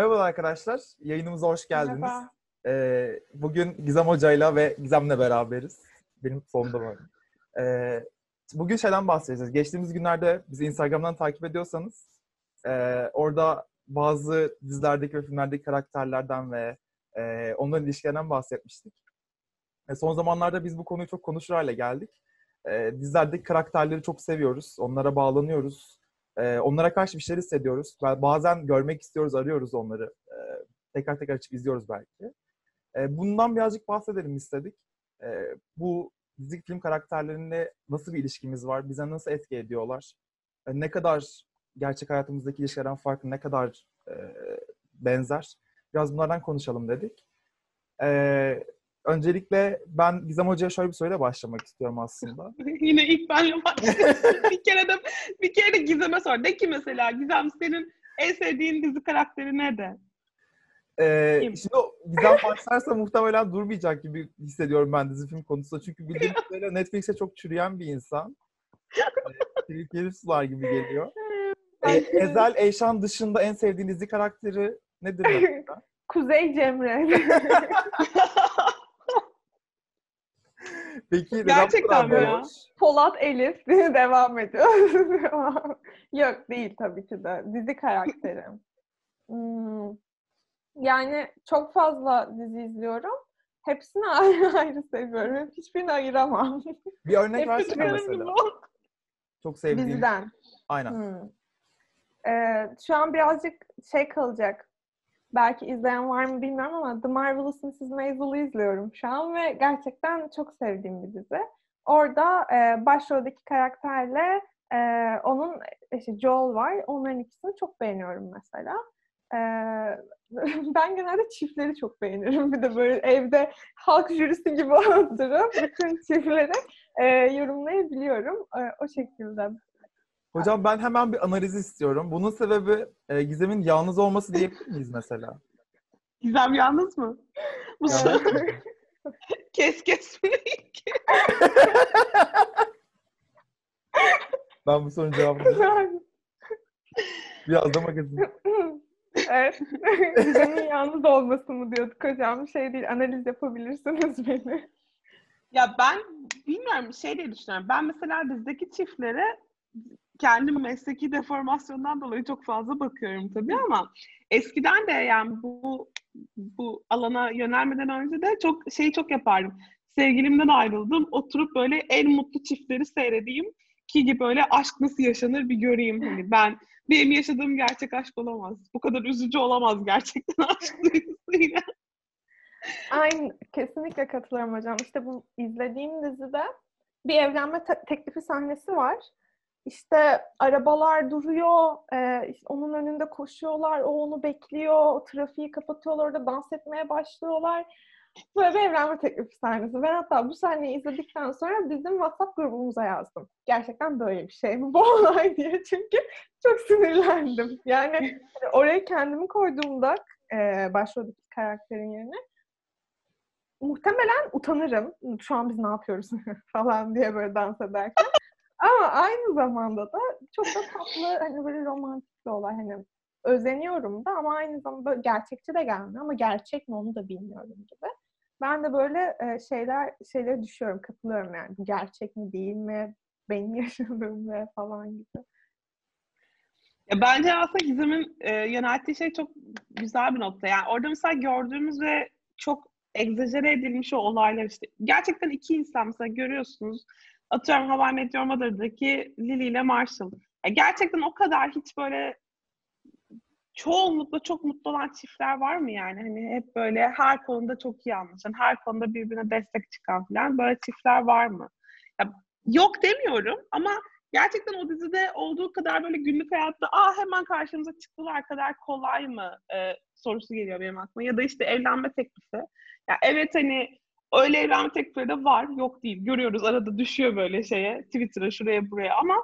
Merhaba arkadaşlar, yayınımıza hoş geldiniz. Merhaba. Ee, bugün Gizem Hoca'yla ve Gizem'le beraberiz. Benim sonunda var. Ee, bugün şeyden bahsedeceğiz. Geçtiğimiz günlerde bizi Instagram'dan takip ediyorsanız e, orada bazı dizilerdeki ve filmlerdeki karakterlerden ve e, onların ilişkilerinden bahsetmiştik. E, son zamanlarda biz bu konuyu çok konuşur hale geldik. E, dizilerdeki karakterleri çok seviyoruz, onlara bağlanıyoruz. E, onlara karşı bir şeyler hissediyoruz. Bazen görmek istiyoruz, arıyoruz onları. E, tekrar tekrar açıp izliyoruz belki. E, bundan birazcık bahsedelim istedik. Bu dizi film karakterlerine nasıl bir ilişkimiz var? Bize nasıl etki ediyorlar? Ne kadar gerçek hayatımızdaki ilişkilerden farklı, ne kadar e, benzer? Biraz bunlardan konuşalım dedik. E, öncelikle ben Gizem Hoca'ya şöyle bir soruyla başlamak istiyorum aslında. Yine ilk benle başladım. bir kere de bir kere de Gizem'e sor. De ki mesela Gizem senin en sevdiğin dizi karakteri ne de? Ee, Kim? şimdi o Gizem başlarsa muhtemelen durmayacak gibi hissediyorum ben dizi film konusunda. Çünkü bildiğim kadarıyla Netflix'e çok çürüyen bir insan. Ee, Tehlikeli sular gibi geliyor. Ee, Ezel Eyşan dışında en sevdiğin dizi karakteri nedir? Kuzey Cemre. Peki Gerçekten mi ya? Polat Elif devam ediyor. Yok değil tabii ki de. Dizi karakterim. Hmm. Yani çok fazla dizi izliyorum. Hepsini ayrı ayrı seviyorum. Hiçbirini ayıramam. Bir örnek versene mesela. Çok sevdiğin. Diziden. Aynen. Hmm. Ee, şu an birazcık şey kalacak. Belki izleyen var mı bilmiyorum ama The Marvelous Mrs. Maisel'ı izliyorum şu an ve gerçekten çok sevdiğim bir dizi. Orada e, başroldeki karakterle e, onun işte Joel var. Onların ikisini çok beğeniyorum mesela. E, ben genelde çiftleri çok beğenirim. Bir de böyle evde halk jürisi gibi oturup bütün çiftleri e, yorumlayabiliyorum. E, o şekilde. Hocam ben hemen bir analiz istiyorum. Bunun sebebi e, Gizem'in yalnız olması diyebilir miyiz mesela? Gizem yalnız mı? Bu Yani- soru kes kes. Ben bu sorunun cevabını biraz da magazin. evet. Gizem'in yalnız olması mı diyorduk hocam. Şey değil, analiz yapabilirsiniz beni. ya ben bilmiyorum şey diye düşünüyorum. Ben mesela dizideki çiftlere kendim mesleki deformasyondan dolayı çok fazla bakıyorum tabii ama eskiden de yani bu bu alana yönelmeden önce de çok şeyi çok yapardım. Sevgilimden ayrıldım. Oturup böyle en mutlu çiftleri seyredeyim ki böyle aşk nasıl yaşanır bir göreyim. Hani ben benim yaşadığım gerçek aşk olamaz. Bu kadar üzücü olamaz gerçekten aşk duygusuyla. Aynı, kesinlikle katılıyorum hocam. İşte bu izlediğim dizide bir evlenme te- teklifi sahnesi var. İşte arabalar duruyor, e, işte onun önünde koşuyorlar, o onu bekliyor, trafiği kapatıyorlar, orada dans etmeye başlıyorlar. Böyle bir evlenme teklifi sahnesi. Ben hatta bu sahneyi izledikten sonra bizim WhatsApp grubumuza yazdım. Gerçekten böyle bir şey mi bu olay diye çünkü çok sinirlendim. Yani oraya kendimi koyduğumda e, başroldeki karakterin yerine muhtemelen utanırım. Şu an biz ne yapıyoruz falan diye böyle dans ederken. Ama aynı zamanda da çok da tatlı hani böyle romantik bir olay. Hani özeniyorum da ama aynı zamanda böyle gerçekçi de gelmiyor ama gerçek mi onu da bilmiyorum gibi. Ben de böyle e, şeyler şeylere düşüyorum, katılıyorum yani. Gerçek mi değil mi? Benim yaşadığım mı falan gibi. Ya bence aslında Gizem'in e, yönelttiği şey çok güzel bir nokta. Yani orada mesela gördüğümüz ve çok egzajere edilmiş o olaylar işte. Gerçekten iki insan mesela görüyorsunuz. Atıyorum Hawaii Meteor Mother'daki Lily ile Marshall. Ya gerçekten o kadar hiç böyle çoğunlukla çok mutlu olan çiftler var mı yani? Hani hep böyle her konuda çok iyi anlaşan, her konuda birbirine destek çıkan falan böyle çiftler var mı? Ya, yok demiyorum ama gerçekten o dizide olduğu kadar böyle günlük hayatta aa hemen karşımıza çıktılar kadar kolay mı e, sorusu geliyor benim aklıma. Ya da işte evlenme teklifi. Ya evet hani öyle evlenme teklifleri de var. Yok değil. Görüyoruz arada düşüyor böyle şeye. Twitter'a şuraya buraya ama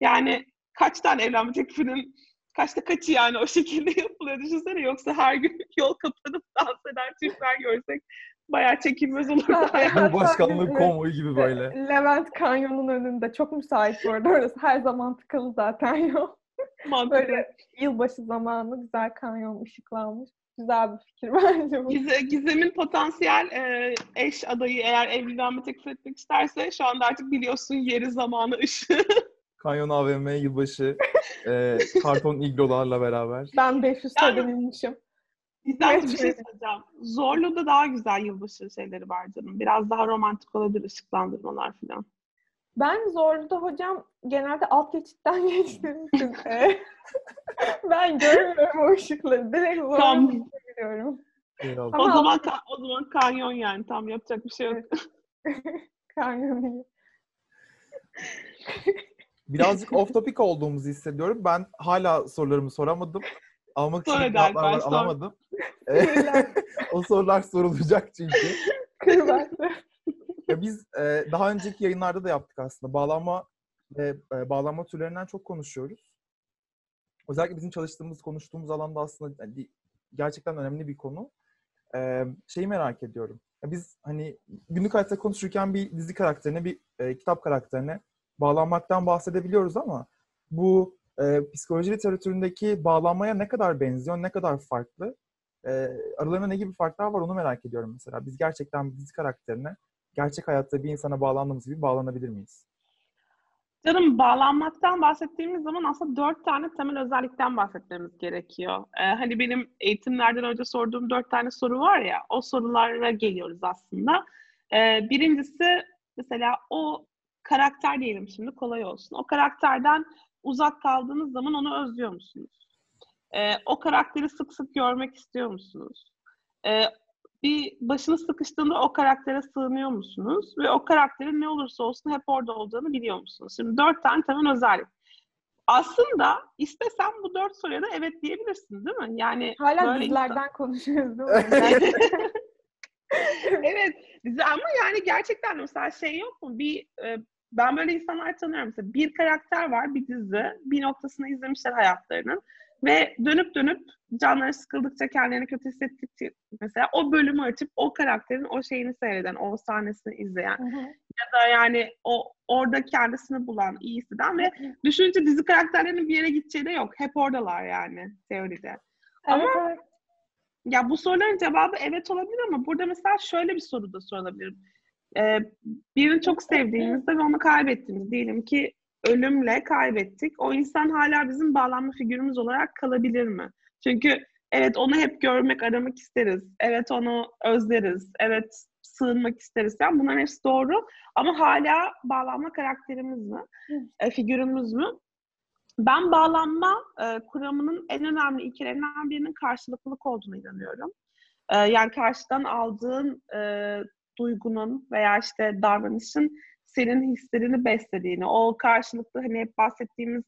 yani kaç tane evlenme teklifinin kaçta kaçı yani o şekilde yapılıyor düşünsene. Yoksa her gün yol kapanıp dans eden çiftler görsek bayağı çekilmez olurdu hayat. Cumhurbaşkanlığı konvoyu gibi böyle. Levent Kanyon'un önünde. Çok müsait bu arada orası. Her zaman tıkalı zaten yol. Mantıklı. Böyle yılbaşı zamanı güzel kanyon ışıklanmış. Güzel bir fikir bence bu. Gize- Gizem'in potansiyel e, eş adayı eğer evlenme teklif etmek isterse şu anda artık biliyorsun yeri, zamanı, ışığı. Kanyon AVM yılbaşı e, karton iglolarla beraber. Ben 500 Yani- TL'den inmişim. Güzel bir şey söyleyeceğim. Zorlu'da daha güzel yılbaşı şeyleri var canım. Biraz daha romantik olabilir ışıklandırmalar falan. Ben Zorlu'da hocam genelde alt geçitten geçtiğim için e, ben görmüyorum o ışıkları. Direkt Tam. Zorlu'ya gidiyorum. O Ama- zaman ka- o zaman kanyon yani tam yapacak bir şey yok. Kanyon değil. Birazcık off topic olduğumuzu hissediyorum. Ben hala sorularımı soramadım. Almak Sor için cevaplar var, Alper, sor. alamadım. O sorular sorulacak çünkü. Kırbaçlı. Ya biz e, daha önceki yayınlarda da yaptık aslında. Bağlanma ve e, bağlanma türlerinden çok konuşuyoruz. Özellikle bizim çalıştığımız, konuştuğumuz alanda aslında hani gerçekten önemli bir konu. E, şeyi merak ediyorum. Ya biz hani günlük hayatta konuşurken bir dizi karakterine, bir e, kitap karakterine bağlanmaktan bahsedebiliyoruz ama bu e, psikoloji literatüründeki bağlanmaya ne kadar benziyor, ne kadar farklı? E, aralarında ne gibi farklar var onu merak ediyorum mesela. Biz gerçekten dizi karakterine gerçek hayatta bir insana bağlandığımız gibi bağlanabilir miyiz? Canım bağlanmaktan bahsettiğimiz zaman aslında dört tane temel özellikten bahsetmemiz gerekiyor. Ee, hani benim eğitimlerden önce sorduğum dört tane soru var ya, o sorulara geliyoruz aslında. Ee, birincisi mesela o karakter diyelim şimdi kolay olsun. O karakterden uzak kaldığınız zaman onu özlüyor musunuz? Ee, o karakteri sık sık görmek istiyor musunuz? Ee, bir başınız sıkıştığında o karaktere sığınıyor musunuz? Ve o karakterin ne olursa olsun hep orada olduğunu biliyor musunuz? Şimdi dört tane temel özellik. Aslında istesen bu dört soruya da evet diyebilirsin değil mi? Yani Hala böyle dizilerden konuşuyoruz değil mi? Evet dizi ama yani gerçekten mesela şey yok mu bir e, ben böyle insanlar tanıyorum mesela bir karakter var bir dizi bir noktasını izlemişler hayatlarının ve dönüp dönüp canları sıkıldıkça kendilerini kötü hissettikçe mesela o bölümü açıp o karakterin o şeyini seyreden o sahnesini izleyen Hı hı. ya da yani o orada kendisini bulan iyi hisseden ve düşününce dizi karakterlerinin bir yere gideceği de yok hep oradalar yani teoride. Ama- Evet, evet. Ya bu soruların cevabı evet olabilir ama burada mesela şöyle bir soru da sorulabilir. Ee, birini çok sevdiğimizde ve onu kaybettiğimiz diyelim ki ölümle kaybettik. O insan hala bizim bağlanma figürümüz olarak kalabilir mi? Çünkü evet onu hep görmek, aramak isteriz. Evet onu özleriz. Evet sığınmak isteriz. Yani bunların hepsi doğru. Ama hala bağlanma karakterimiz mi? E, figürümüz mü? Ben bağlanma e, kuramının en önemli ilkelerinden birinin karşılıklılık olduğunu inanıyorum. E, yani karşıdan aldığın e, duygunun veya işte davranışın senin hislerini beslediğini, o karşılıklı hani hep bahsettiğimiz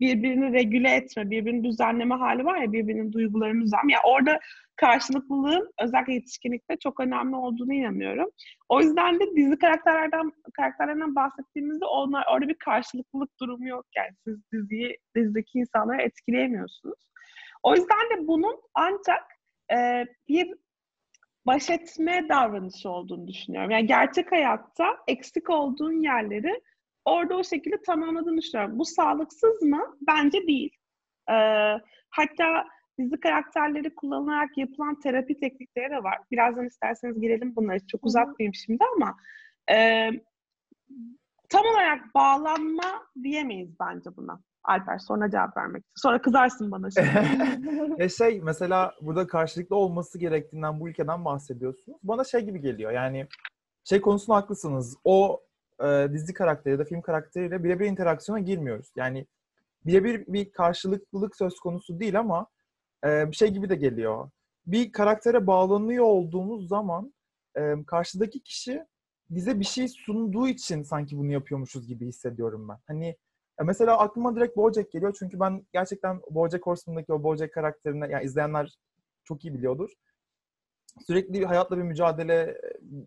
birbirini regüle etme, birbirini düzenleme hali var ya, birbirinin duygularını düzenleme. Yani orada karşılıklılığın özellikle yetişkinlikte çok önemli olduğunu inanıyorum. O yüzden de dizi karakterlerden karakterlerden bahsettiğimizde onlar orada bir karşılıklılık durumu yok yani siz diziyi dizideki insanları etkileyemiyorsunuz. O yüzden de bunun ancak e, bir baş etme davranışı olduğunu düşünüyorum. Yani gerçek hayatta eksik olduğun yerleri orada o şekilde tamamladığını düşünüyorum. Bu sağlıksız mı? Bence değil. E, hatta dizi karakterleri kullanılarak yapılan terapi teknikleri de var. Birazdan isterseniz girelim bunlara. Çok uzatmayayım şimdi ama e, tam olarak bağlanma diyemeyiz bence buna. Alper sonra cevap vermek için. Sonra kızarsın bana şimdi. ya şey mesela burada karşılıklı olması gerektiğinden bu ülkeden bahsediyorsunuz. Bana şey gibi geliyor yani şey konusunda haklısınız. O e, dizi karakteri ya da film karakteriyle birebir interaksiyona girmiyoruz. Yani birebir bir karşılıklılık söz konusu değil ama e, bir şey gibi de geliyor. Bir karaktere bağlanıyor olduğumuz zaman e, karşıdaki kişi bize bir şey sunduğu için sanki bunu yapıyormuşuz gibi hissediyorum ben. Hani ya mesela aklıma direkt Bojack geliyor çünkü ben gerçekten Bojack Horseman'daki o Bojack karakterine yani izleyenler çok iyi biliyordur. Sürekli hayatla bir mücadele,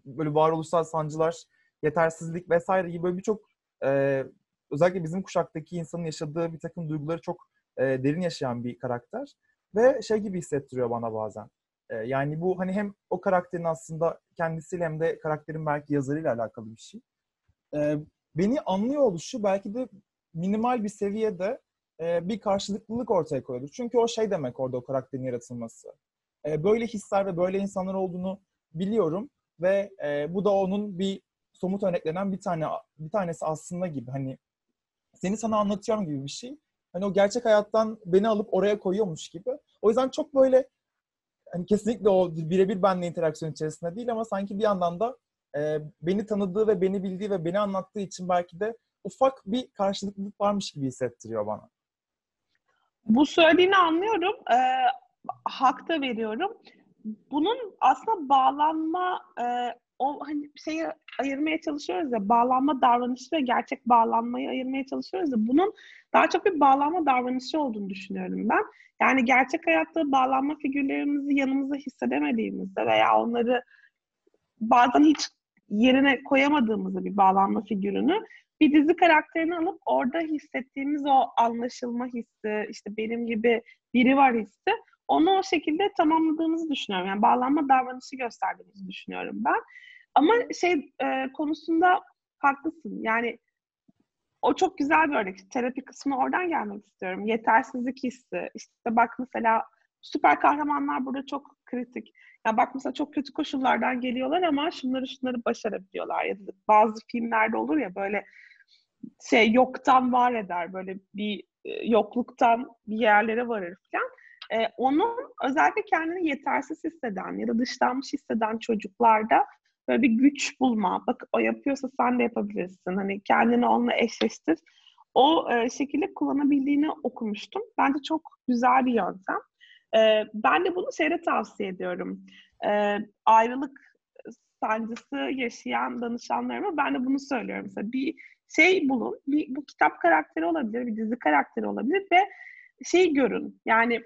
böyle varoluşsal sancılar, yetersizlik vesaire gibi böyle birçok e, özellikle bizim kuşaktaki insanın yaşadığı bir takım duyguları çok e, derin yaşayan bir karakter. Ve şey gibi hissettiriyor bana bazen. E, yani bu hani hem o karakterin aslında kendisiyle hem de karakterin belki yazarıyla alakalı bir şey. E, beni anlıyor oluşu belki de minimal bir seviyede e, bir karşılıklılık ortaya koyuyordur. Çünkü o şey demek orada o karakterin yaratılması. E, böyle hisler ve böyle insanlar olduğunu biliyorum ve e, bu da onun bir somut örneklenen bir tane bir tanesi aslında gibi hani seni sana anlatıyorum gibi bir şey. Hani o gerçek hayattan beni alıp oraya koyuyormuş gibi. O yüzden çok böyle hani kesinlikle o birebir benle interaksiyon içerisinde değil ama sanki bir yandan da e, beni tanıdığı ve beni bildiği ve beni anlattığı için belki de ufak bir karşılıklılık varmış gibi hissettiriyor bana. Bu söylediğini anlıyorum. E, hak da veriyorum. Bunun aslında bağlanma e, o hani şeyi ayırmaya çalışıyoruz ya bağlanma davranışı ve gerçek bağlanmayı ayırmaya çalışıyoruz ya bunun daha çok bir bağlanma davranışı olduğunu düşünüyorum ben. Yani gerçek hayatta bağlanma figürlerimizi yanımızda hissedemediğimizde veya onları bazen hiç yerine koyamadığımızda bir bağlanma figürünü bir dizi karakterini alıp orada hissettiğimiz o anlaşılma hissi, işte benim gibi biri var hissi onu o şekilde tamamladığımızı düşünüyorum. Yani bağlanma davranışı gösterdiğimizi düşünüyorum ben. Ama şey e, konusunda haklısın. Yani o çok güzel bir örnek. Terapi kısmına oradan gelmek istiyorum. Yetersizlik hissi. İşte bak mesela süper kahramanlar burada çok kritik. Ya bak mesela çok kötü koşullardan geliyorlar ama şunları şunları başarabiliyorlar. Ya da bazı filmlerde olur ya böyle şey yoktan var eder. Böyle bir e, yokluktan bir yerlere varır falan. Ee, onun özellikle kendini yetersiz hisseden ya da dışlanmış hisseden çocuklarda böyle bir güç bulma. Bak o yapıyorsa sen de yapabilirsin. Hani kendini onunla eşleştir. O e, şekilde kullanabildiğini okumuştum. Bence çok güzel bir yöntem. E, ben de bunu şeyde tavsiye ediyorum. E, ayrılık sancısı yaşayan danışanlarıma ben de bunu söylüyorum. Mesela bir şey bulun. Bir, bu kitap karakteri olabilir, bir dizi karakteri olabilir ve şey görün. Yani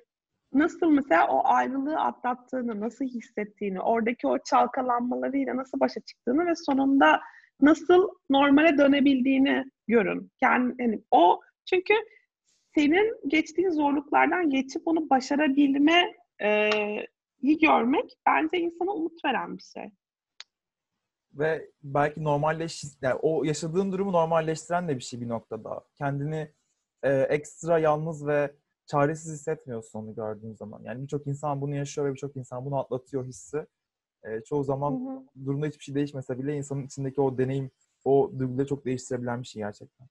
nasıl mesela o ayrılığı atlattığını, nasıl hissettiğini, oradaki o çalkalanmalarıyla nasıl başa çıktığını ve sonunda nasıl normale dönebildiğini görün. Yani, yani o çünkü senin geçtiğin zorluklardan geçip onu başarabilme e, iyi görmek bence insana umut veren bir şey. Ve belki normalleş, yani o yaşadığın durumu normalleştiren de bir şey bir noktada. Kendini e, ekstra yalnız ve çaresiz hissetmiyorsun onu gördüğün zaman. Yani birçok insan bunu yaşıyor ve birçok insan bunu atlatıyor hissi. E, çoğu zaman hı hı. durumda hiçbir şey değişmese bile insanın içindeki o deneyim, o duyguları çok değiştirebilen bir şey gerçekten.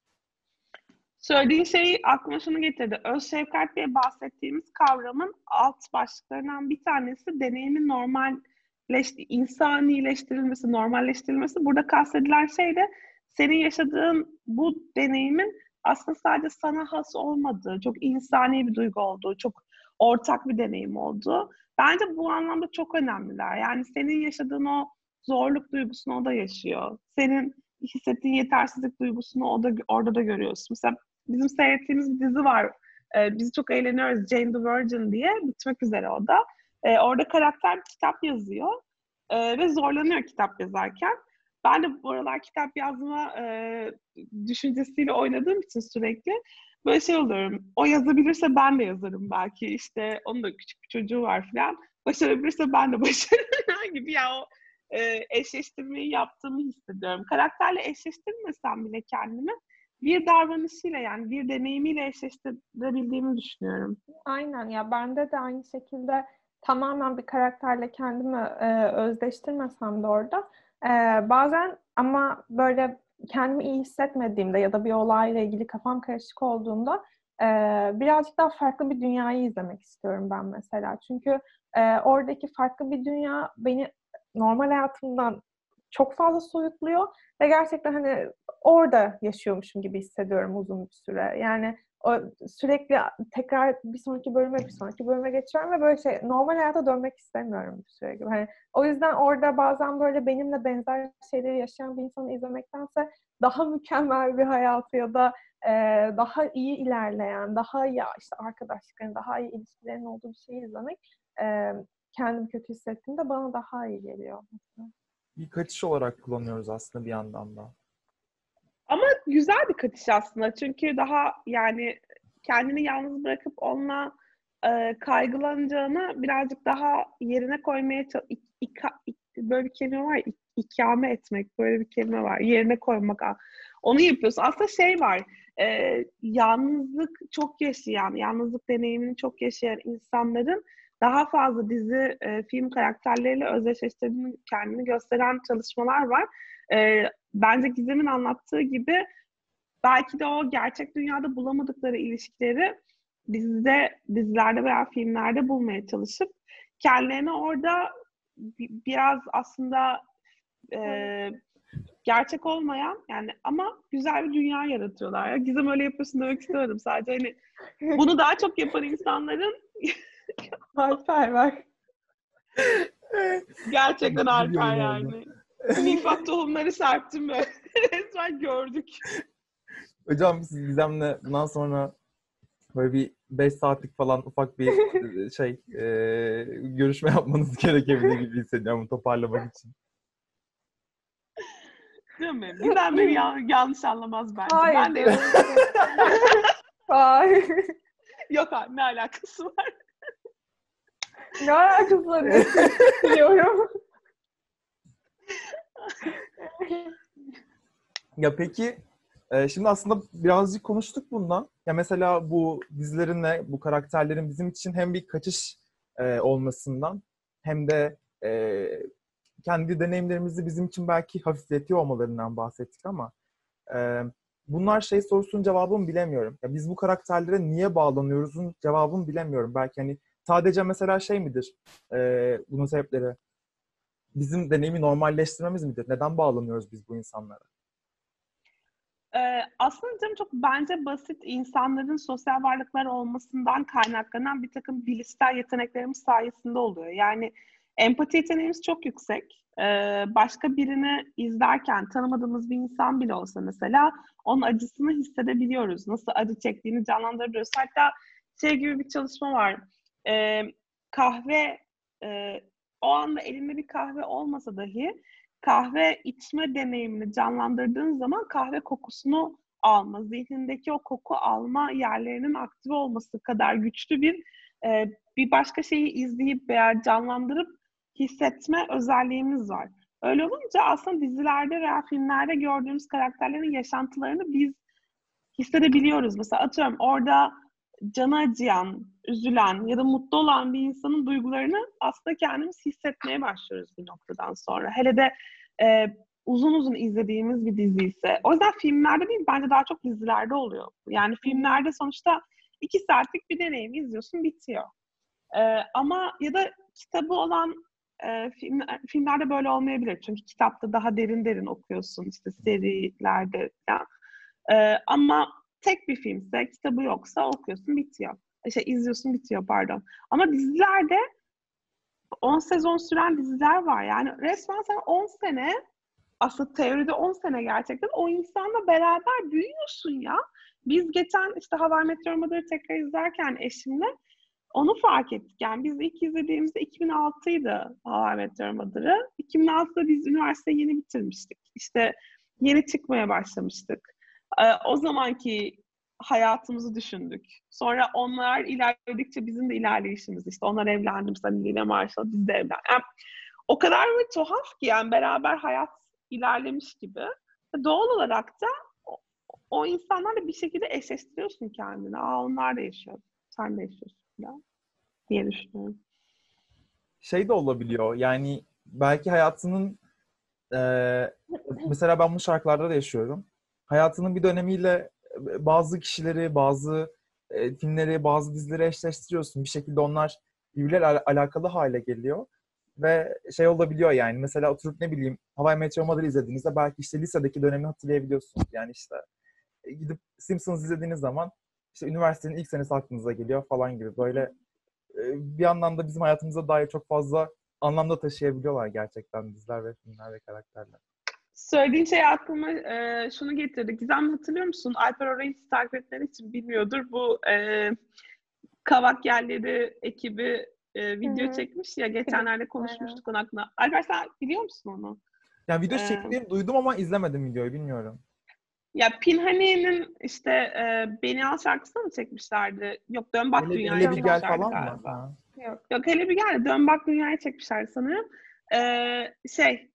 Söylediğin şey aklıma şunu getirdi. Öz şefkat diye bahsettiğimiz kavramın alt başlıklarından bir tanesi deneyimin normalleş, insanileştirilmesi, normalleştirilmesi. Burada kastedilen şey de senin yaşadığın bu deneyimin aslında sadece sana has olmadığı, çok insani bir duygu olduğu, çok ortak bir deneyim olduğu. Bence bu anlamda çok önemliler. Yani senin yaşadığın o zorluk duygusunu o da yaşıyor. Senin hissettiğin yetersizlik duygusunu o da, orada da görüyorsun. Mesela bizim seyrettiğimiz bir dizi var. Ee, biz çok eğleniyoruz. Jane the Virgin diye. Bitmek üzere o da. Ee, orada karakter bir kitap yazıyor. Ee, ve zorlanıyor kitap yazarken. Ben de bu aralar kitap yazma e, düşüncesiyle oynadığım için sürekli böyle şey oluyorum. O yazabilirse ben de yazarım belki. İşte onun da küçük bir çocuğu var falan. Başarabilirse ben de başarırım gibi ya o e, eşleştirmeyi yaptığımı hissediyorum. Karakterle eşleştirmesem bile kendimi bir davranışıyla yani bir deneyimiyle eşleştirebildiğimi düşünüyorum. Aynen ya bende de aynı şekilde tamamen bir karakterle kendimi e, özdeştirmesem de orada e, bazen ama böyle kendimi iyi hissetmediğimde ya da bir olayla ilgili kafam karışık olduğunda e, birazcık daha farklı bir dünyayı izlemek istiyorum ben mesela. Çünkü e, oradaki farklı bir dünya beni normal hayatımdan çok fazla soyutluyor ve gerçekten hani orada yaşıyormuşum gibi hissediyorum uzun bir süre. Yani o sürekli tekrar bir sonraki bölüme bir sonraki bölüme geçiyorum ve böyle şey normal hayata dönmek istemiyorum bir süre gibi. Hani o yüzden orada bazen böyle benimle benzer şeyleri yaşayan bir insanı izlemektense daha mükemmel bir hayatı ya da e, daha iyi ilerleyen, daha iyi işte arkadaşlıkların, daha iyi ilişkilerin olduğu bir şeyi izlemek e, kendimi kötü hissettiğimde bana daha iyi geliyor. Bir kaçış olarak kullanıyoruz aslında bir yandan da. Ama güzel bir kaçış aslında. Çünkü daha yani kendini yalnız bırakıp onunla e, kaygılanacağını birazcık daha yerine koymaya ik, ik, ik, böyle bir kelime var ikame etmek böyle bir kelime var yerine koymak onu yapıyorsun aslında şey var e, yalnızlık çok yaşayan, yalnızlık deneyimini çok yaşayan insanların daha fazla dizi, e, film karakterleriyle özdeşleştirdiğini kendini gösteren çalışmalar var. E, bence Gizem'in anlattığı gibi belki de o gerçek dünyada bulamadıkları ilişkileri dizide, dizilerde veya filmlerde bulmaya çalışıp kendilerini orada biraz aslında e, gerçek olmayan yani ama güzel bir dünya yaratıyorlar. Ya. Gizem öyle yapıyorsun demek istemedim. Sadece hani bunu daha çok yapan insanların Alper var. Gerçekten Alper yani. Nifak tohumları serptim böyle. Resmen gördük. Hocam siz Gizem'le bundan sonra böyle bir 5 saatlik falan ufak bir şey e, görüşme yapmanız gerekebilir gibi hissediyorum toparlamak için. Değil mi? Güzel beni yanlış anlamaz bence. Hayır. Ben de Hayır. Yok abi ne alakası var? Ne alakası var? Biliyorum. Ya peki e, şimdi aslında birazcık konuştuk bundan. Ya mesela bu dizilerin ve bu karakterlerin bizim için hem bir kaçış e, olmasından hem de e, kendi deneyimlerimizi bizim için belki hafifletiyor olmalarından bahsettik ama bunlar şey sorusunun cevabını bilemiyorum. Ya biz bu karakterlere niye bağlanıyoruzun cevabını bilemiyorum. Belki hani sadece mesela şey midir e, bunun sebepleri? Bizim deneyimi normalleştirmemiz midir? Neden bağlanıyoruz biz bu insanlara? Ee, aslında canım çok bence basit insanların sosyal varlıklar olmasından kaynaklanan bir takım bilişsel yeteneklerimiz sayesinde oluyor. Yani empati yeteneğimiz çok yüksek. Ee, başka birini izlerken tanımadığımız bir insan bile olsa mesela onun acısını hissedebiliyoruz. Nasıl acı çektiğini canlandırabiliyoruz. Hatta şey gibi bir çalışma var. Ee, kahve e, o anda elinde bir kahve olmasa dahi kahve içme deneyimini canlandırdığın zaman kahve kokusunu alma, zihnindeki o koku alma yerlerinin aktif olması kadar güçlü bir e, bir başka şeyi izleyip veya canlandırıp hissetme özelliğimiz var. Öyle olunca aslında dizilerde veya filmlerde gördüğümüz karakterlerin yaşantılarını biz hissedebiliyoruz. Mesela atıyorum orada canı acıyan, üzülen ya da mutlu olan bir insanın duygularını aslında kendimiz hissetmeye başlıyoruz bir noktadan sonra. Hele de e, uzun uzun izlediğimiz bir dizi ise. O yüzden filmlerde değil bence daha çok dizilerde oluyor. Yani filmlerde sonuçta iki saatlik bir deneyim izliyorsun bitiyor. E, ama ya da kitabı olan e, film, filmlerde böyle olmayabilir. Çünkü kitapta daha derin derin okuyorsun işte serilerde falan. E, ama tek bir filmse, kitabı yoksa okuyorsun bitiyor. Şey izliyorsun bitiyor pardon. Ama dizilerde 10 sezon süren diziler var. Yani resmen sen 10 sene aslında teoride 10 sene gerçekten o insanla beraber büyüyorsun ya. Biz geçen işte Hava Meteor Mother'ı tekrar izlerken eşimle onu fark ettik. Yani biz ilk izlediğimizde 2006'ydı Hava Meteor Mother'ı. 2006'da biz üniversite yeni bitirmiştik. İşte yeni çıkmaya başlamıştık. Ee, o zamanki hayatımızı düşündük. Sonra onlar ilerledikçe bizim de ilerleyişimiz işte onlar evlendi mesela Lina Marshall biz de evlendik. Yani, o kadar bir tuhaf ki yani beraber hayat ilerlemiş gibi. Doğal olarak da o, o insanlarla bir şekilde eşleştiriyorsun kendini. Aa onlar da yaşıyor. Sen de yaşıyorsun falan diye düşünüyorum. Şey de olabiliyor yani belki hayatının e, mesela ben bu şarkılarda da yaşıyorum. Hayatının bir dönemiyle bazı kişileri, bazı e, filmleri, bazı dizileri eşleştiriyorsun. Bir şekilde onlar birbirleriyle al- alakalı hale geliyor. Ve şey olabiliyor yani mesela oturup ne bileyim Hawaii Meteor Mother izlediğinizde belki işte lisedeki dönemi hatırlayabiliyorsunuz. Yani işte e, gidip Simpsons izlediğiniz zaman işte üniversitenin ilk senesi aklınıza geliyor falan gibi böyle e, bir yandan da bizim hayatımıza dair çok fazla anlamda taşıyabiliyorlar gerçekten diziler ve filmler ve karakterler. Söylediğin şey aklıma e, şunu getirdi. Gizem hatırlıyor musun? Alper orayı takip etmeleri için bilmiyordur. Bu e, Kavak Yerleri ekibi e, video Hı hı. çekmiş ya. Geçenlerde konuşmuştuk onun hakkında. Alper sen biliyor musun onu? Yani video Ee, çektiğini duydum ama izlemedim videoyu bilmiyorum. Ya Pinhani'nin işte e, Beni Al şarkısını mı çekmişlerdi? Yok Dön Bak Dünya'ya hele bir gel çekmişlerdi falan mı? galiba. Ha. Yok. Yok hele bir gel. Dön Bak Dünya'ya çekmişler sanırım. Ee, şey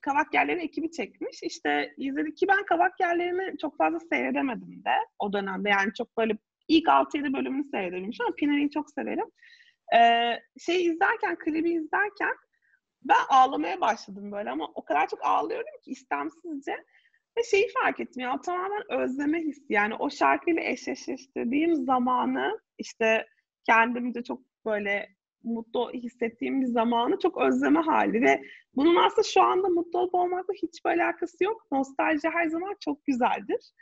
Kavak Yerleri ekibi çekmiş. İşte izledik ki ben Kavak Yerleri'ni çok fazla seyredemedim de o dönemde. Yani çok böyle ilk 6-7 bölümünü seyredebilmiş ama Pinari'yi çok severim. Ee, şey izlerken, klibi izlerken ben ağlamaya başladım böyle ama o kadar çok ağlıyorum ki istemsizce. Ve şeyi fark ettim ya tamamen özleme hissi. Yani o şarkıyla eşleştirdiğim zamanı işte kendimce çok böyle mutlu hissettiğim bir zamanı çok özleme hali ve bunun aslında şu anda mutlu olup olmakla hiçbir alakası yok. Nostalji her zaman çok güzeldir.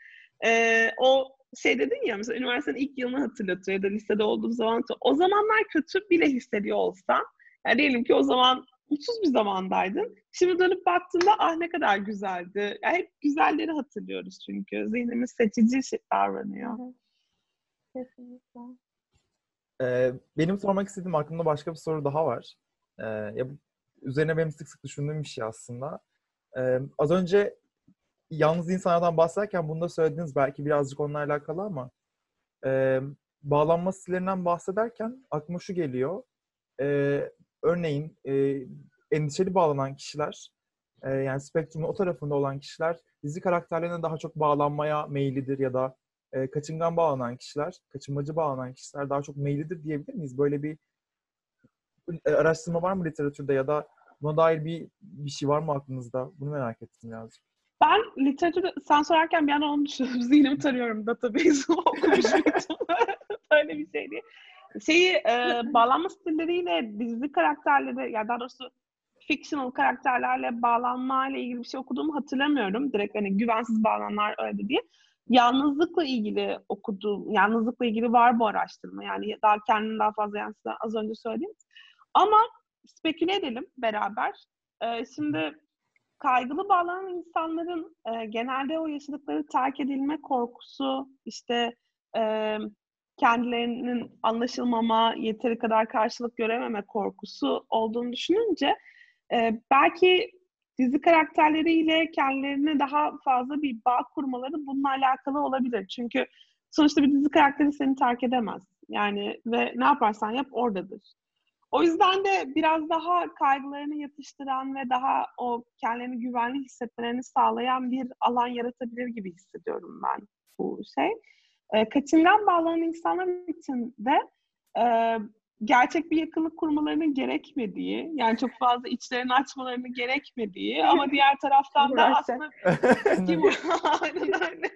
Ee, o şey dedin ya mesela üniversitenin ilk yılını hatırlatıyor ya da lisede olduğum zaman o zamanlar kötü bile hissediyor olsam yani diyelim ki o zaman mutsuz bir zamandaydın. Şimdi dönüp baktığında ah ne kadar güzeldi. Yani hep güzelleri hatırlıyoruz çünkü. Zihnimiz seçici şey davranıyor. Kesinlikle. Ee, benim sormak istediğim aklımda başka bir soru daha var. Ee, ya bu, üzerine benim sık sık düşündüğüm bir şey aslında. Ee, az önce yalnız insanlardan bahsederken bunu da söylediniz belki birazcık onunla alakalı ama e, bağlanma stillerinden bahsederken aklıma şu geliyor. E, örneğin e, endişeli bağlanan kişiler e, yani spektrumun o tarafında olan kişiler dizi karakterlerine daha çok bağlanmaya meyillidir ya da e, kaçıngan bağlanan kişiler, kaçınmacı bağlanan kişiler daha çok meyillidir diyebilir miyiz? Böyle bir e, araştırma var mı literatürde ya da buna dair bir bir şey var mı aklınızda? Bunu merak ettim birazcık. Ben literatürde sen sorarken bir an onu düşünüyorum. Zihnimi tarıyorum. Database'i okumuş Böyle bir şey değil. Şeyi e, bağlanma stilleriyle dizi karakterleri ya daha doğrusu fictional karakterlerle bağlanmayla ilgili bir şey okuduğumu hatırlamıyorum. Direkt hani güvensiz bağlananlar öyle diye. Yalnızlıkla ilgili okuduğum, yalnızlıkla ilgili var bu araştırma. Yani daha kendini daha fazla yansıtan az önce söylediğim. Ama speküle edelim beraber. Ee, şimdi kaygılı bağlanan insanların e, genelde o yaşadıkları terk edilme korkusu, işte e, kendilerinin anlaşılmama, yeteri kadar karşılık görememe korkusu olduğunu düşününce e, belki dizi karakterleriyle kendilerine daha fazla bir bağ kurmaları bununla alakalı olabilir. Çünkü sonuçta bir dizi karakteri seni terk edemez. Yani ve ne yaparsan yap oradadır. O yüzden de biraz daha kaygılarını yatıştıran ve daha o kendilerini güvenli hissetmelerini sağlayan bir alan yaratabilir gibi hissediyorum ben bu şey. E, kaçıngan bağlanan insanlar için de e, gerçek bir yakınlık kurmalarının gerekmediği, yani çok fazla içlerini açmalarını gerekmediği ama diğer taraftan da aslında kim aynen öyle.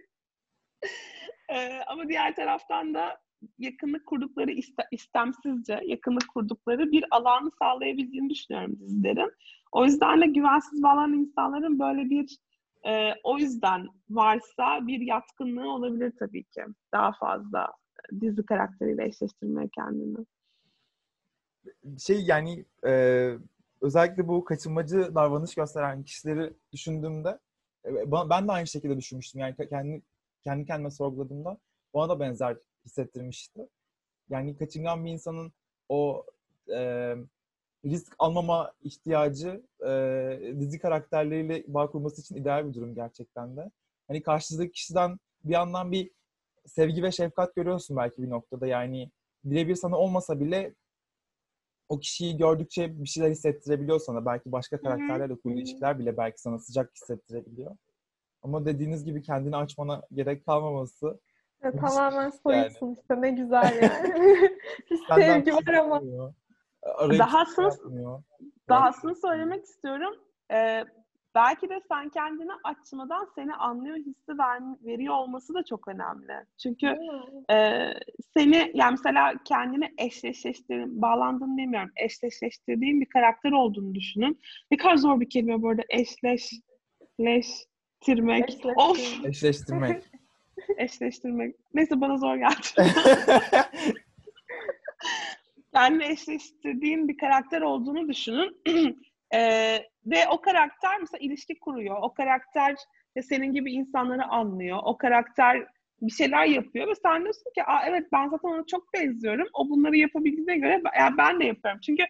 Ee, ama diğer taraftan da yakınlık kurdukları iste, istemsizce yakınlık kurdukları bir alanı sağlayabildiğini düşünüyorum dizilerin. O yüzden de güvensiz bağlanan insanların böyle bir e, o yüzden varsa bir yatkınlığı olabilir tabii ki. Daha fazla dizi karakteriyle eşleştirmeye kendini şey yani e, özellikle bu kaçınmacı davranış gösteren kişileri düşündüğümde e, ben de aynı şekilde düşünmüştüm. Yani kendi kendi kendime sorguladığımda bana da benzer hissettirmişti. Yani kaçıngan bir insanın o e, risk almama ihtiyacı e, dizi karakterleriyle bağ kurması için ideal bir durum gerçekten de. Hani karşıdaki kişiden bir yandan bir sevgi ve şefkat görüyorsun belki bir noktada. Yani birebir sana olmasa bile o kişiyi gördükçe bir şeyler hissettirebiliyor sana. Belki başka karakterlerle kurduğu ilişkiler bile belki sana sıcak hissettirebiliyor. Ama dediğiniz gibi kendini açmana gerek kalmaması. Ya, tamamen soyutsun yani. işte ne güzel yani. bir sevgi var ama. Dahasını, dahasını söylemek istiyorum. Ee, belki de sen kendini açmadan seni anlıyor hissi ver, veriyor olması da çok önemli. Çünkü e, seni yani mesela kendini eşleştirdiğin, bağlandığını demiyorum, eşleştirdiğin bir karakter olduğunu düşünün. Ne kadar zor bir kelime bu arada eşleşleştirmek. Of. Eşleştirmek. eşleştirmek. Neyse bana zor geldi. kendini eşleştirdiğin bir karakter olduğunu düşünün. Ee, ve o karakter mesela ilişki kuruyor. O karakter de senin gibi insanları anlıyor. O karakter bir şeyler yapıyor ve sen diyorsun ki Aa, evet ben zaten ona çok benziyorum. O bunları yapabildiğine göre yani ben de yapıyorum. Çünkü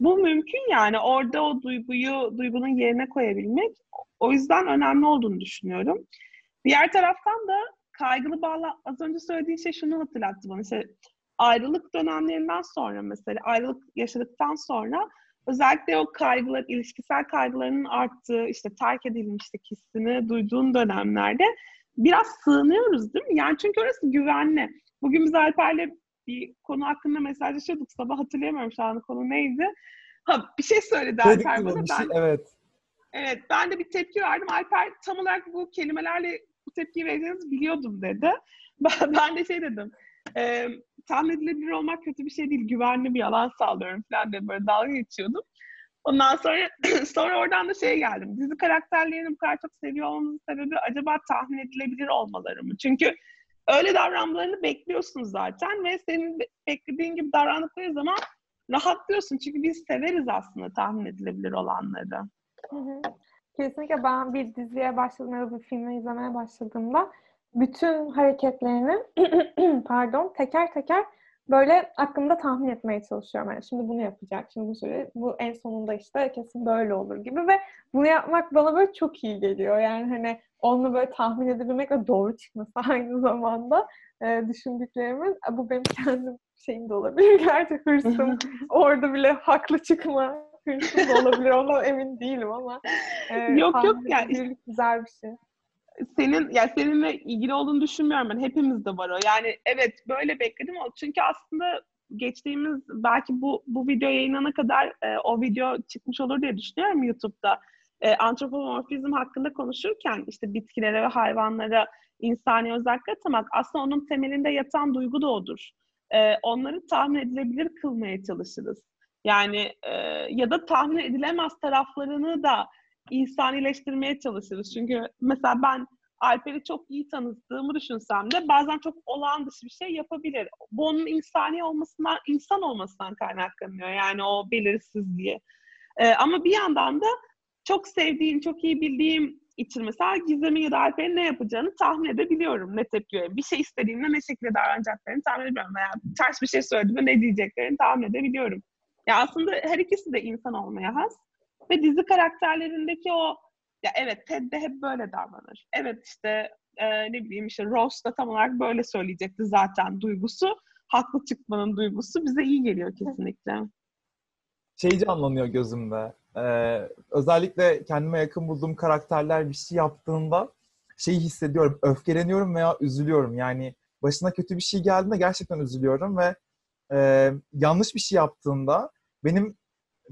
bu mümkün yani. Orada o duyguyu, duygunun yerine koyabilmek. O yüzden önemli olduğunu düşünüyorum. Diğer taraftan da kaygılı bağla az önce söylediğin şey şunu hatırlattı bana. İşte ayrılık dönemlerinden sonra mesela ayrılık yaşadıktan sonra özellikle o kaygılar, ilişkisel kaygılarının arttığı, işte terk edilmişlik hissini duyduğun dönemlerde biraz sığınıyoruz değil mi? Yani çünkü orası güvenli. Bugün biz Alper'le bir konu hakkında mesajlaşıyorduk. Sabah hatırlayamıyorum şu an konu neydi. Ha bir şey söyledi Dedik Alper bana. bir şey, Ben, evet. evet ben de bir tepki verdim. Alper tam olarak bu kelimelerle bu tepkiyi vereceğinizi biliyordum dedi. Ben, ben de şey dedim. E, tahmin edilebilir olmak kötü bir şey değil. Güvenli bir alan sağlıyorum falan diye böyle dalga geçiyordum. Ondan sonra sonra oradan da şeye geldim. Dizi karakterlerini bu kadar çok seviyor olmamızın sebebi acaba tahmin edilebilir olmaları mı? Çünkü öyle davranmalarını bekliyorsun zaten ve senin be- beklediğin gibi davrandıkları zaman rahatlıyorsun. Çünkü biz severiz aslında tahmin edilebilir olanları. Hı hı. Kesinlikle ben bir diziye başladığımda bir filmi izlemeye başladığımda bütün hareketlerini pardon teker teker böyle aklımda tahmin etmeye çalışıyorum. Yani şimdi bunu yapacak, şimdi bu süre, bu en sonunda işte kesin böyle olur gibi ve bunu yapmak bana böyle çok iyi geliyor. Yani hani onu böyle tahmin edebilmek ve doğru çıkması aynı zamanda e, düşündüklerimin e, bu benim kendim şeyim de olabilir. Gerçi hırsım orada bile haklı çıkma hırsım da olabilir. Ondan emin değilim ama e, Yok, yok, yani- güzel bir şey. Senin ya seninle ilgili olduğunu düşünmüyorum ben. Hepimizde var o. Yani evet böyle bekledim o. Çünkü aslında geçtiğimiz belki bu bu video yayınlanana kadar e, o video çıkmış olur diye düşünüyorum YouTube'da. E, antropomorfizm hakkında konuşurken işte bitkilere ve hayvanlara insani özellik atamak aslında onun temelinde yatan duygu da odur. E, onları tahmin edilebilir kılmaya çalışırız. Yani e, ya da tahmin edilemez taraflarını da insanileştirmeye çalışırız. Çünkü mesela ben Alper'i çok iyi tanıdığımı düşünsem de bazen çok olağan dışı bir şey yapabilir. Bu onun insani olmasından, insan olmasından kaynaklanıyor. Yani o belirsizliği. Ee, ama bir yandan da çok sevdiğim, çok iyi bildiğim için mesela Gizem'in ya da Alper'in ne yapacağını tahmin edebiliyorum. Ne tepki verir. Bir şey istediğimde ne şekilde davranacaklarını tahmin edebiliyorum. Veya ters bir şey söylediğimde ne diyeceklerini tahmin edebiliyorum. Ya aslında her ikisi de insan olmaya has. Ve dizi karakterlerindeki o ya evet Ted de hep böyle davranır. Evet işte e, ne bileyim işte Rose da tam olarak böyle söyleyecekti zaten duygusu. Haklı çıkmanın duygusu bize iyi geliyor kesinlikle. Şey canlanıyor gözümde. Ee, özellikle kendime yakın bulduğum karakterler bir şey yaptığında şeyi hissediyorum. Öfkeleniyorum veya üzülüyorum. Yani başına kötü bir şey geldiğinde gerçekten üzülüyorum ve e, yanlış bir şey yaptığında benim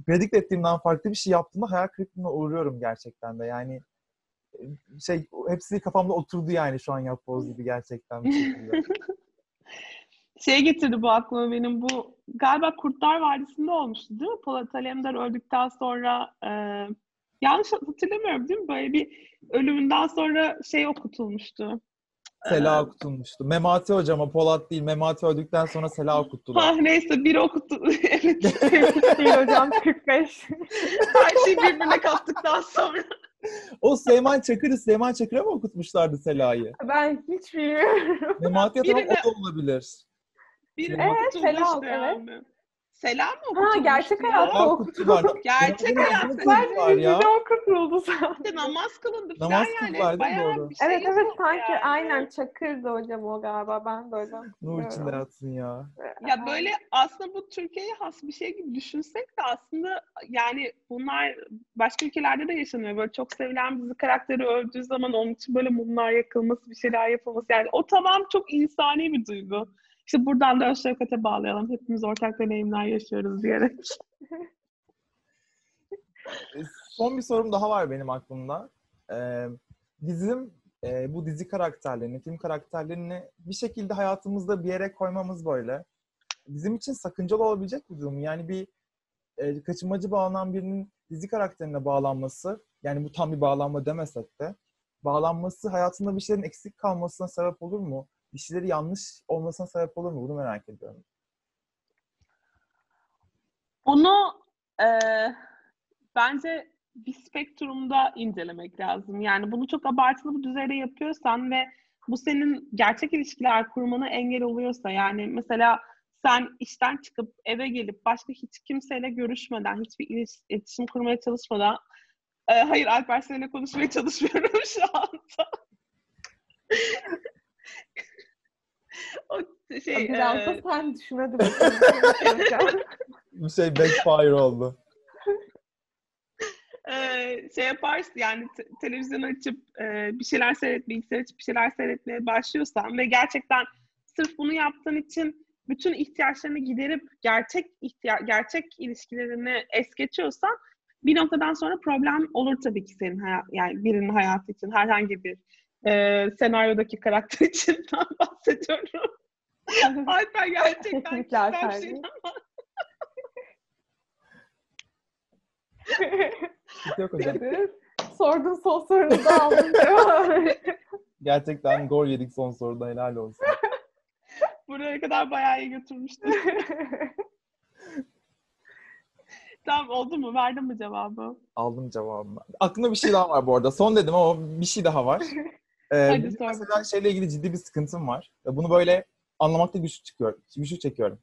predict ettiğimden farklı bir şey yaptığında hayal kırıklığına uğruyorum gerçekten de. Yani e, şey hepsi kafamda oturdu yani şu an yapboz gibi gerçekten. Şey getirdi bu aklıma benim bu galiba Kurtlar Vadisi'nde olmuştu değil mi? Polat Alemdar öldükten sonra e, yanlış hatırlamıyorum değil mi? Böyle bir ölümünden sonra şey okutulmuştu. Sela okutulmuştu. Memati hocama Polat değil. Memati öldükten sonra Sela okuttular. Ha neyse biri okutu. evet. Değil hocam 45. Her şeyi birbirine kattıktan sonra. O Süleyman Çakır'ı Süleyman Çakır'a mı okutmuşlardı Sela'yı? Ben hiç bilmiyorum. Memati Birine- o da olabilir. Biri Evet, okutulmuştu Sela, yani. Selam mı Ha gerçek ya? hayatta okuttular. Gerçek hayatta. kıldılar ya. Dizide okutuldu zaten. Namaz kılındı falan Namaz yani. mi? Bayağı Doğru. bir şey Evet evet sanki yani. aynen Çakır'dı hocam o galiba. Ben de hocam. Nur içinde yatsın ya. Ya böyle aslında bu Türkiye'ye has bir şey gibi düşünsek de aslında yani bunlar başka ülkelerde de yaşanıyor. Böyle çok sevilen dizi karakteri öldüğü zaman onun için böyle mumlar yakılması, bir şeyler yapılması. Yani o tamam çok insani bir duygu. İşte buradan da öz şefkate bağlayalım. Hepimiz ortak deneyimler yaşıyoruz diyerek. E, Son bir sorum daha var benim aklımda. Ee, bizim e, bu dizi karakterlerini, film karakterlerini bir şekilde hayatımızda bir yere koymamız böyle. Bizim için sakıncalı olabilecek bir durum. Yani bir e, kaçınmacı bağlanan birinin dizi karakterine bağlanması, yani bu tam bir bağlanma demesek de, bağlanması hayatında bir şeylerin eksik kalmasına sebep olur mu? Bir şeyleri yanlış olmasına sebep olur mu? Bunu merak ediyorum. Onu eee, bence bir spektrumda incelemek lazım. Yani bunu çok abartılı bir düzeyde yapıyorsan ve bu senin gerçek ilişkiler kurmana engel oluyorsa yani mesela sen işten çıkıp eve gelip başka hiç kimseyle görüşmeden, hiçbir iletişim kurmaya çalışmadan Eee, hayır Alper seninle konuşmaya çalışmıyorum şu anda. O şey Biraz da eee, sen bakalım. Bir şey backfire oldu. şey yaparsın yani te- televizyon açıp e, bir şeyler seyretmeye, bilgisayar açıp bir şeyler seyretmeye başlıyorsan ve gerçekten sırf bunu yaptığın için bütün ihtiyaçlarını giderip gerçek ihtiya gerçek ilişkilerini es geçiyorsan bir noktadan sonra problem olur tabii ki senin hayat yani birinin hayatı için herhangi bir e, senaryodaki karakter için bahsediyorum. Alper gerçekten Kesinlikle bir şey ama Hiç Yok hocam. Son sorunu da aldım. Gerçekten gol yedik son soruda helal olsun. buraya kadar bayağı iyi götürmüştü. tamam oldu mu? Verdin mi cevabı? Aldım cevabını. Aklımda bir şey daha var bu arada. Son dedim ama bir şey daha var. Ee, Hadi benim sor mesela şeyle ilgili ciddi bir sıkıntım var. Bunu böyle anlamakta güçlük çıkıyor, güçlük çekiyorum.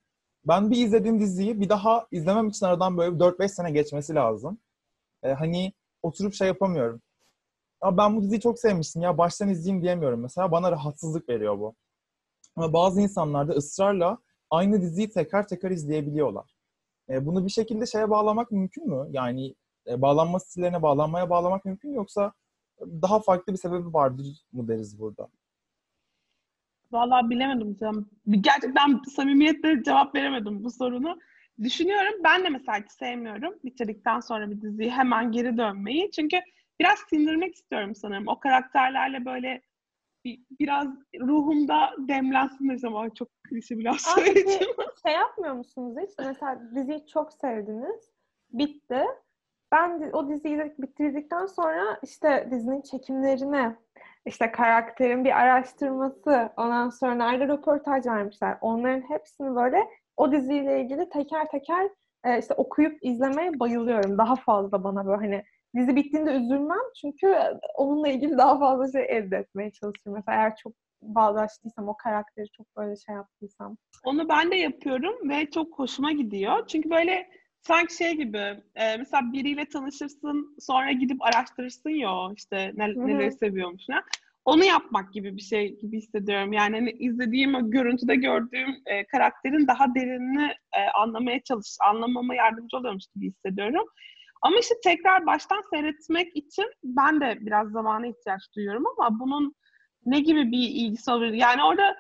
Ben bir izlediğim diziyi bir daha izlemem için aradan böyle 4-5 sene geçmesi lazım. Ee, hani oturup şey yapamıyorum. Ya ben bu diziyi çok sevmiştim ya baştan izleyeyim diyemiyorum mesela. Bana rahatsızlık veriyor bu. Ama bazı insanlar da ısrarla aynı diziyi tekrar tekrar izleyebiliyorlar. Ee, bunu bir şekilde şeye bağlamak mümkün mü? Yani e, bağlanma stillerine bağlanmaya bağlamak mümkün mü yoksa daha farklı bir sebebi vardır mı deriz burada? Vallahi bilemedim canım. Gerçekten samimiyetle cevap veremedim bu sorunu. Düşünüyorum. Ben de mesela hiç sevmiyorum bitirdikten sonra bir diziyi hemen geri dönmeyi. Çünkü biraz sindirmek istiyorum sanırım. O karakterlerle böyle bir, biraz ruhumda demlensin desem. Ay çok klişe bir laf Abi söyledim. şey yapmıyor musunuz hiç? Mesela diziyi çok sevdiniz. Bitti. Ben o diziyi bitirdikten sonra işte dizinin çekimlerini, işte karakterin bir araştırması, ondan sonra nerede röportaj vermişler. Onların hepsini böyle o diziyle ilgili teker teker e, işte okuyup izlemeye bayılıyorum. Daha fazla bana böyle hani dizi bittiğinde üzülmem çünkü onunla ilgili daha fazla şey elde etmeye çalışıyorum. Mesela eğer çok bağdaştıysam, o karakteri çok böyle şey yaptıysam. Onu ben de yapıyorum ve çok hoşuma gidiyor. Çünkü böyle sanki şey gibi e, mesela biriyle tanışırsın sonra gidip araştırırsın ya o işte ne, neleri seviyormuş ne. Onu yapmak gibi bir şey gibi hissediyorum. Yani hani izlediğim o görüntüde gördüğüm e, karakterin daha derinini e, anlamaya çalış, anlamama yardımcı oluyormuş gibi hissediyorum. Ama işte tekrar baştan seyretmek için ben de biraz zamana ihtiyaç duyuyorum ama bunun ne gibi bir ilgisi olabilir? Yani orada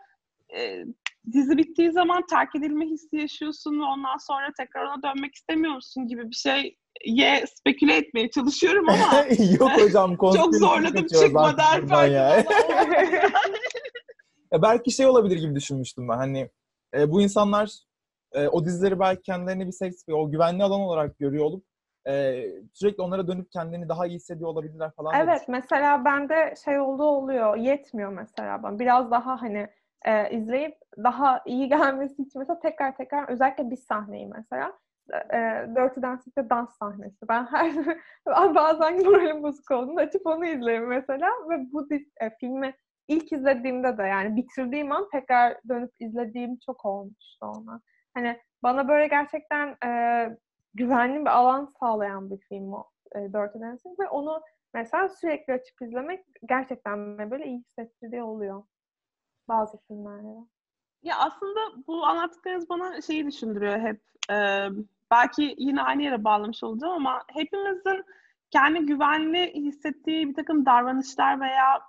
e, dizi bittiği zaman terk edilme hissi yaşıyorsun ve ondan sonra tekrar ona dönmek istemiyor musun gibi bir şeye speküle etmeye çalışıyorum ama Yok hocam. çok zorladım kaçıyoruz çıkmadı artık buradan Alper. ya. Ya belki şey olabilir gibi düşünmüştüm ben. Hani e, bu insanlar e, o dizileri belki kendilerini bir seks o güvenli alan olarak görüyor olup e, sürekli onlara dönüp kendini daha iyi hissediyor olabilirler falan. Evet mesela bende şey olduğu oluyor. Yetmiyor mesela bana. Biraz daha hani e, izleyip daha iyi gelmesi için mesela tekrar tekrar özellikle bir sahneyi mesela e, Dirty Dancing'de dans sahnesi. Ben her bazen moralim bozuk olduğunda açıp onu izlerim mesela ve bu e, filmi ilk izlediğimde de yani bitirdiğim an tekrar dönüp izlediğim çok olmuştu ona. Hani bana böyle gerçekten e, güvenli bir alan sağlayan bir film o e, Dirty Dancing ve onu mesela sürekli açıp izlemek gerçekten böyle iyi hissettirdiği oluyor. Bazı filmlerde. Ya aslında bu anlattıklarınız bana şeyi düşündürüyor hep. Ee, belki yine aynı yere bağlamış olacağım ama hepimizin kendi güvenli hissettiği bir takım davranışlar veya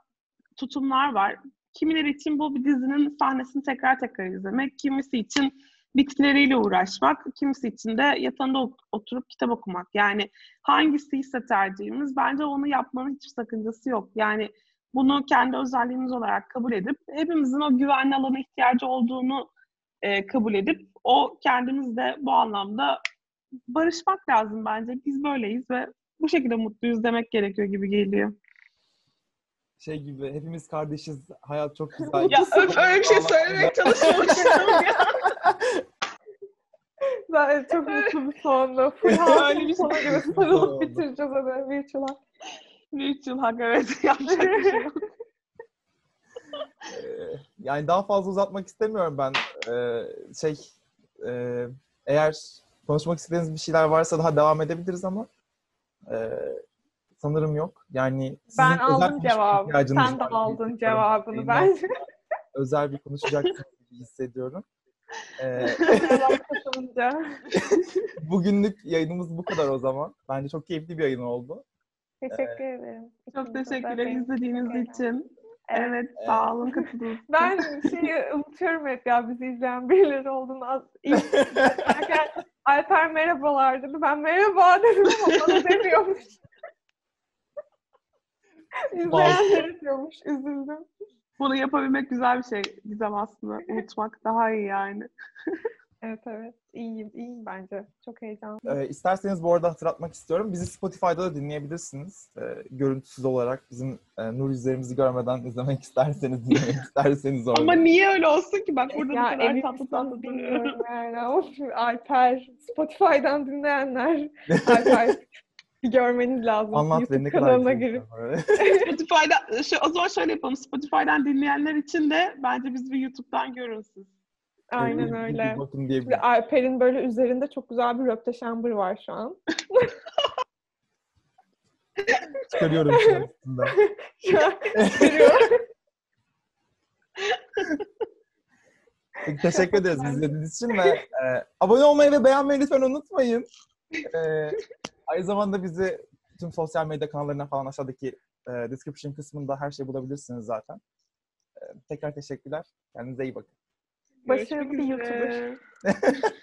tutumlar var. Kimileri için bu bir dizinin sahnesini tekrar tekrar izlemek, kimisi için bitkileriyle uğraşmak, kimisi için de yatağında ot- oturup kitap okumak. Yani hangisi ise tercihimiz bence onu yapmanın hiçbir sakıncası yok. Yani bunu kendi özelliğimiz olarak kabul edip hepimizin o güvenli alana ihtiyacı olduğunu e, kabul edip o kendimizle bu anlamda barışmak lazım bence. Biz böyleyiz ve bu şekilde mutluyuz demek gerekiyor gibi geliyor. Şey gibi hepimiz kardeşiz. Hayat çok güzel. Ya öf, öyle bir şey söylemeye çalışmamıştım ya. Ben çok mutlu bir sondu. Full Öyle bir sonu gibi Oldu. sarılıp bitireceğiz hadi bir. Bir yıl hak evet yapacak bir şey yok. Ee, yani daha fazla uzatmak istemiyorum ben. Ee, şey e, eğer konuşmak istediğiniz bir şeyler varsa daha devam edebiliriz ama e, sanırım yok. Yani Ben aldım ihtiyacınız Sen de aldın cevabını bence. Özel bir konuşacaksınız gibi hissediyorum. Ee, bugünlük yayınımız bu kadar o zaman. Bence çok keyifli bir yayın oldu. Teşekkür ederim. Çok İkinize de teşekkürler izlediğiniz çok için. Evet. Evet, sağ olun katıldığınız için. Ben şeyi unutuyorum hep ya bizi izleyen birileri olduğunu. Az, ilk izlerken Alper merhabalar dedi. Ben merhaba dedim ama bana demiyormuş. İzleyenler diyormuş. Üzüldüm. Bunu yapabilmek güzel bir şey Gizem aslında. Unutmak daha iyi yani. Evet evet. İyiyim. iyiyim bence. Çok heyecanlı. Ee, isterseniz bu arada hatırlatmak istiyorum. Bizi Spotify'da da dinleyebilirsiniz. Ee, görüntüsüz olarak bizim e, nur yüzlerimizi görmeden izlemek isterseniz, dinlemek isterseniz orada. Ama niye öyle olsun ki? Bak burada ya bu kadar tatlı tatlı duruyor. bilmiyorum yani. Of, Alper. Spotify'dan dinleyenler. Alper. görmeniz lazım. Anlat YouTube beni ne kadar kanalına girip. Spotify'da, şu, o zaman şöyle yapalım. Spotify'dan dinleyenler için de bence biz bir YouTube'dan görün siz. Aynen Bir- bir- öyle. Bir bakın Ve diyebilirim. Alper'in böyle üzerinde çok güzel bir röpteşambır var şu an. Çıkarıyorum şu an. Şu an. Peki, Teşekkür ederiz izlediğiniz için ve e, abone olmayı ve beğenmeyi lütfen unutmayın. E, aynı zamanda bizi tüm sosyal medya kanallarına falan aşağıdaki e, description kısmında her şeyi bulabilirsiniz zaten. E, tekrar teşekkürler. Kendinize iyi bakın. Başarılı bir. YouTuber.